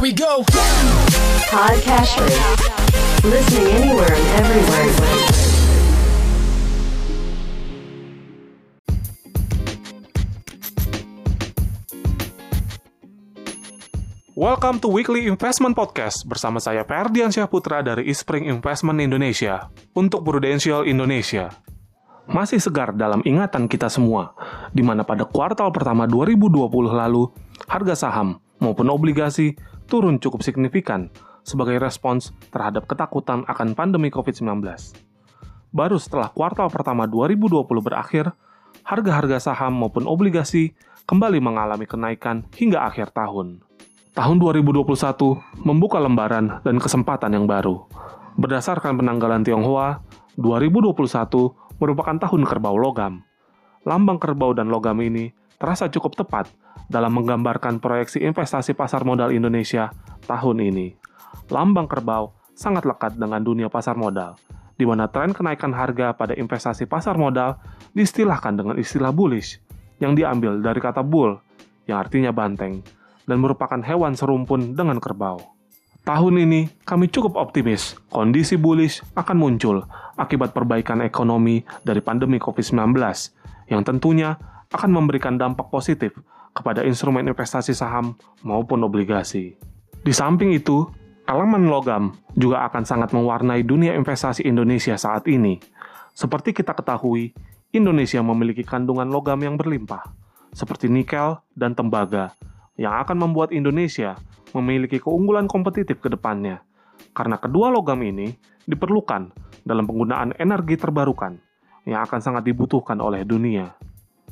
Here we go. Podcasters. Listening anywhere and everywhere. Welcome to Weekly Investment Podcast bersama saya Ferdian Syahputra dari Ispring Investment Indonesia untuk Prudential Indonesia. Masih segar dalam ingatan kita semua, di mana pada kuartal pertama 2020 lalu, harga saham maupun obligasi turun cukup signifikan sebagai respons terhadap ketakutan akan pandemi COVID-19. Baru setelah kuartal pertama 2020 berakhir, harga-harga saham maupun obligasi kembali mengalami kenaikan hingga akhir tahun tahun 2021 membuka lembaran dan kesempatan yang baru. Berdasarkan penanggalan Tionghoa, 2021 merupakan tahun kerbau logam. Lambang kerbau dan logam ini terasa cukup tepat dalam menggambarkan proyeksi investasi pasar modal Indonesia tahun ini. Lambang kerbau sangat lekat dengan dunia pasar modal, di mana tren kenaikan harga pada investasi pasar modal diistilahkan dengan istilah bullish, yang diambil dari kata bull, yang artinya banteng, dan merupakan hewan serumpun dengan kerbau. Tahun ini, kami cukup optimis kondisi bullish akan muncul akibat perbaikan ekonomi dari pandemi COVID-19 yang tentunya akan memberikan dampak positif kepada instrumen investasi saham maupun obligasi. Di samping itu, elemen logam juga akan sangat mewarnai dunia investasi Indonesia saat ini. Seperti kita ketahui, Indonesia memiliki kandungan logam yang berlimpah, seperti nikel dan tembaga, yang akan membuat Indonesia memiliki keunggulan kompetitif ke depannya, karena kedua logam ini diperlukan dalam penggunaan energi terbarukan yang akan sangat dibutuhkan oleh dunia.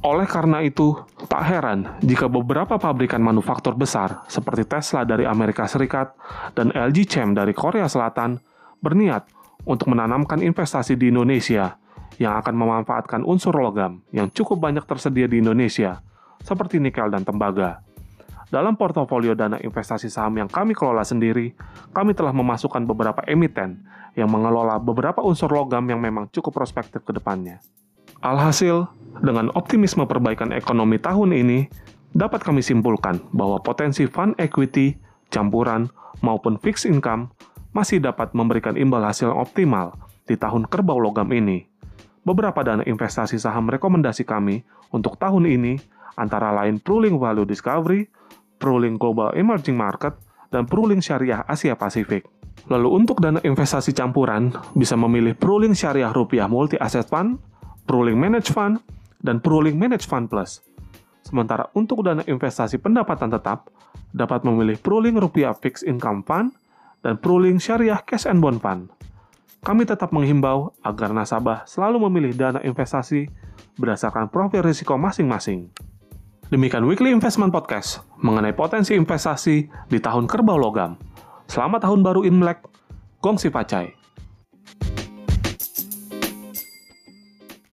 Oleh karena itu, tak heran jika beberapa pabrikan manufaktur besar seperti Tesla dari Amerika Serikat dan LG Chem dari Korea Selatan berniat untuk menanamkan investasi di Indonesia yang akan memanfaatkan unsur logam yang cukup banyak tersedia di Indonesia, seperti nikel dan tembaga. Dalam portofolio dana investasi saham yang kami kelola sendiri, kami telah memasukkan beberapa emiten yang mengelola beberapa unsur logam yang memang cukup prospektif ke depannya. Alhasil, dengan optimisme perbaikan ekonomi tahun ini, dapat kami simpulkan bahwa potensi fund equity, campuran, maupun fixed income masih dapat memberikan imbal hasil optimal di tahun kerbau logam ini. Beberapa dana investasi saham rekomendasi kami untuk tahun ini antara lain Pruling Value Discovery, Pruling Global Emerging Market, dan Pruling Syariah Asia Pasifik. Lalu untuk dana investasi campuran, bisa memilih Pruling Syariah Rupiah Multi Asset Fund, Pruling Managed Fund, dan Pruling Managed Fund Plus. Sementara untuk dana investasi pendapatan tetap, dapat memilih Pruling Rupiah Fixed Income Fund dan Pruling Syariah Cash and Bond Fund. Kami tetap menghimbau agar nasabah selalu memilih dana investasi berdasarkan profil risiko masing-masing. Demikian Weekly Investment Podcast mengenai potensi investasi di tahun kerbau logam. Selamat tahun baru Imlek, Gongsi Pacai.